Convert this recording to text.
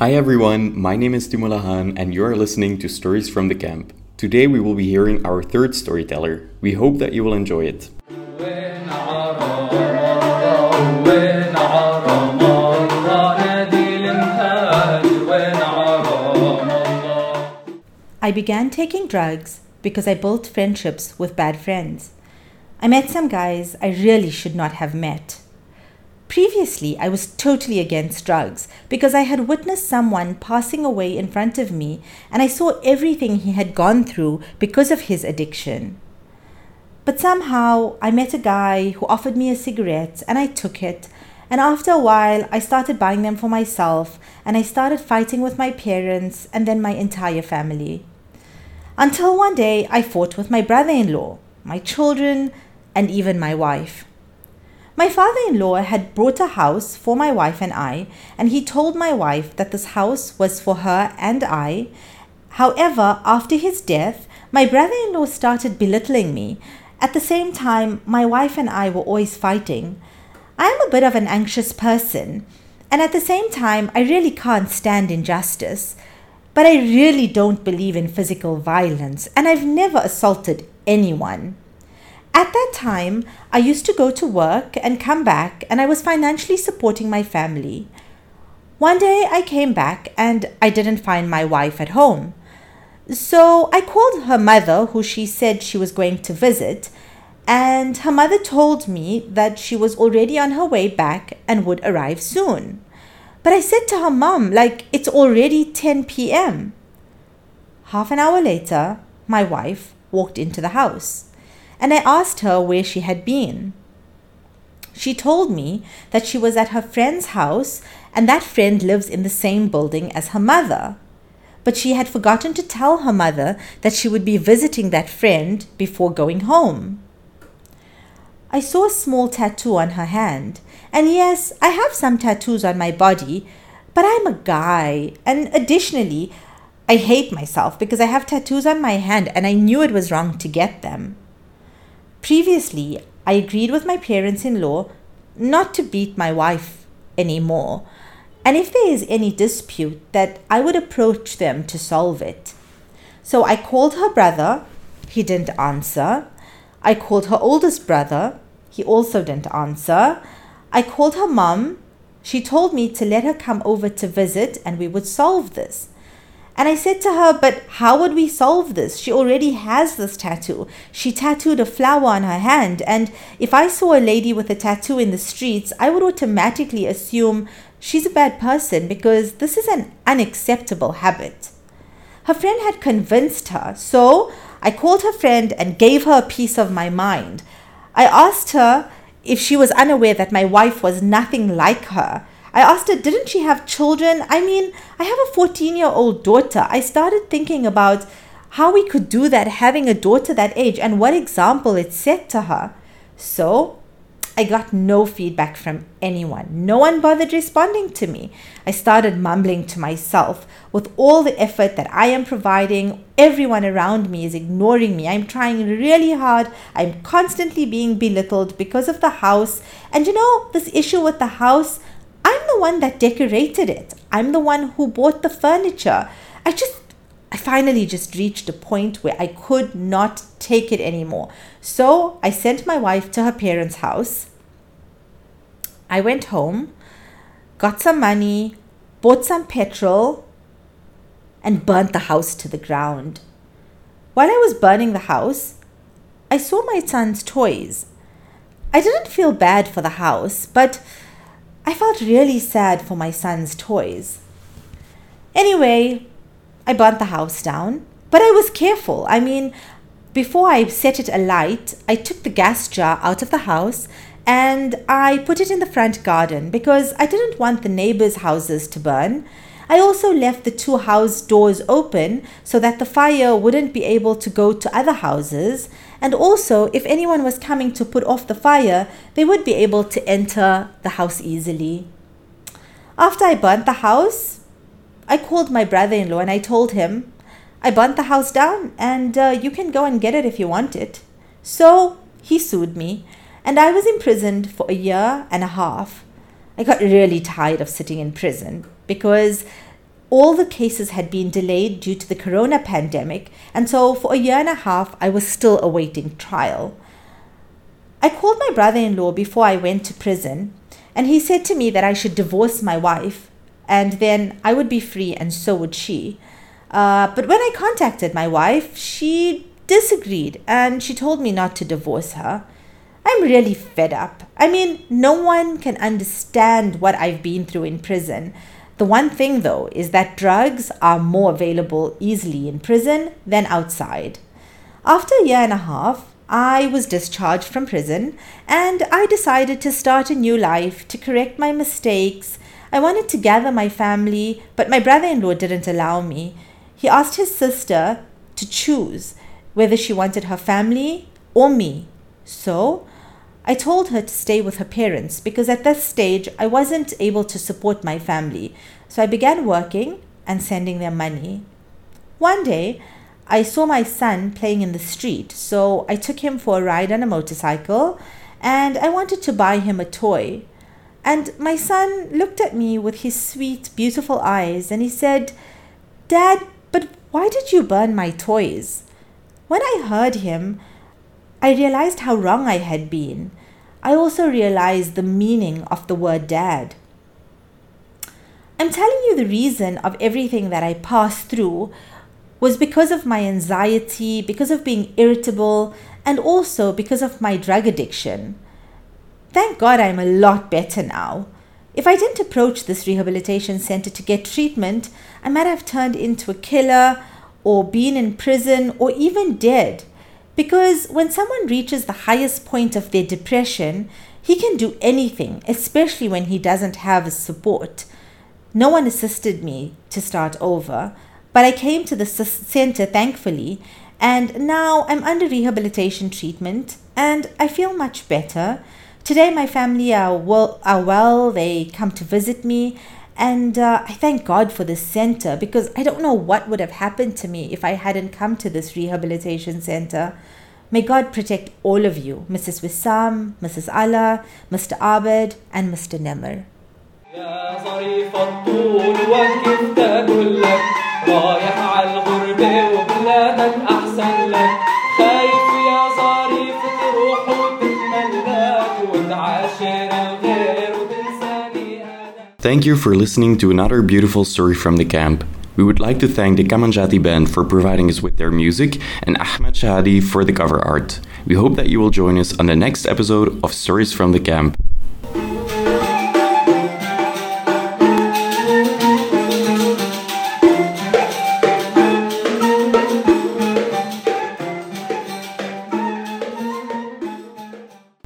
Hi everyone, my name is Timulahan and you are listening to Stories from the Camp. Today we will be hearing our third storyteller. We hope that you will enjoy it. I began taking drugs because I built friendships with bad friends. I met some guys I really should not have met. Previously, I was totally against drugs because I had witnessed someone passing away in front of me and I saw everything he had gone through because of his addiction. But somehow, I met a guy who offered me a cigarette and I took it. And after a while, I started buying them for myself and I started fighting with my parents and then my entire family. Until one day I fought with my brother in law, my children, and even my wife. My father in law had bought a house for my wife and I, and he told my wife that this house was for her and I. However, after his death, my brother in law started belittling me. At the same time, my wife and I were always fighting. I am a bit of an anxious person, and at the same time, I really can't stand injustice. But I really don't believe in physical violence, and I've never assaulted anyone. At that time, I used to go to work and come back, and I was financially supporting my family. One day I came back and I didn't find my wife at home. So I called her mother, who she said she was going to visit, and her mother told me that she was already on her way back and would arrive soon. But I said to her mom, like, it's already 10 p.m. Half an hour later, my wife walked into the house, and I asked her where she had been. She told me that she was at her friend's house, and that friend lives in the same building as her mother. But she had forgotten to tell her mother that she would be visiting that friend before going home. I saw a small tattoo on her hand, and yes, I have some tattoos on my body, but I'm a guy. And additionally, I hate myself because I have tattoos on my hand and I knew it was wrong to get them. Previously, I agreed with my parents in law not to beat my wife anymore, and if there is any dispute, that I would approach them to solve it. So I called her brother, he didn't answer. I called her oldest brother, he also didn't answer. I called her mum. She told me to let her come over to visit and we would solve this. And I said to her, But how would we solve this? She already has this tattoo. She tattooed a flower on her hand. And if I saw a lady with a tattoo in the streets, I would automatically assume she's a bad person because this is an unacceptable habit. Her friend had convinced her, so I called her friend and gave her a piece of my mind. I asked her if she was unaware that my wife was nothing like her. I asked her, didn't she have children? I mean, I have a 14 year old daughter. I started thinking about how we could do that having a daughter that age and what example it set to her. So I got no feedback from anyone. No one bothered responding to me. I started mumbling to myself with all the effort that I am providing. Everyone around me is ignoring me. I'm trying really hard. I'm constantly being belittled because of the house. And you know, this issue with the house, one that decorated it, I'm the one who bought the furniture. I just I finally just reached a point where I could not take it anymore. So I sent my wife to her parents' house. I went home, got some money, bought some petrol, and burnt the house to the ground. While I was burning the house, I saw my son's toys. I didn't feel bad for the house, but I felt really sad for my son's toys. Anyway, I burnt the house down, but I was careful. I mean, before I set it alight, I took the gas jar out of the house and I put it in the front garden because I didn't want the neighbors' houses to burn. I also left the two house doors open so that the fire wouldn't be able to go to other houses. And also, if anyone was coming to put off the fire, they would be able to enter the house easily. After I burnt the house, I called my brother in law and I told him, I burnt the house down and uh, you can go and get it if you want it. So he sued me and I was imprisoned for a year and a half. I got really tired of sitting in prison because all the cases had been delayed due to the corona pandemic, and so for a year and a half, I was still awaiting trial. I called my brother in law before I went to prison, and he said to me that I should divorce my wife, and then I would be free, and so would she. Uh, but when I contacted my wife, she disagreed and she told me not to divorce her. I'm really fed up. I mean, no one can understand what I've been through in prison. The one thing, though, is that drugs are more available easily in prison than outside. After a year and a half, I was discharged from prison and I decided to start a new life to correct my mistakes. I wanted to gather my family, but my brother in law didn't allow me. He asked his sister to choose whether she wanted her family or me. So I told her to stay with her parents because at this stage I wasn't able to support my family. So I began working and sending them money. One day, I saw my son playing in the street, so I took him for a ride on a motorcycle and I wanted to buy him a toy. And my son looked at me with his sweet, beautiful eyes and he said, Dad, but why did you burn my toys? When I heard him, I realized how wrong I had been. I also realized the meaning of the word dad. I'm telling you the reason of everything that I passed through was because of my anxiety, because of being irritable, and also because of my drug addiction. Thank God I'm a lot better now. If I didn't approach this rehabilitation center to get treatment, I might have turned into a killer or been in prison or even dead. Because when someone reaches the highest point of their depression, he can do anything, especially when he doesn't have support. No one assisted me to start over, but I came to the center thankfully, and now I'm under rehabilitation treatment and I feel much better. Today, my family are well, are well. They come to visit me, and uh, I thank God for this center because I don't know what would have happened to me if I hadn't come to this rehabilitation center. May God protect all of you, Mrs. Wissam, Mrs. Allah, Mr. Abed, and Mr. Nemr. يا ظريف الطول وكيف تقولك رايح على الغربة وبلادك Thank you for listening to another beautiful story from the camp. We would like to thank the Kamanjati band for providing us with their music and Ahmed Shahadi for the cover art. We hope that you will join us on the next episode of Stories from the Camp.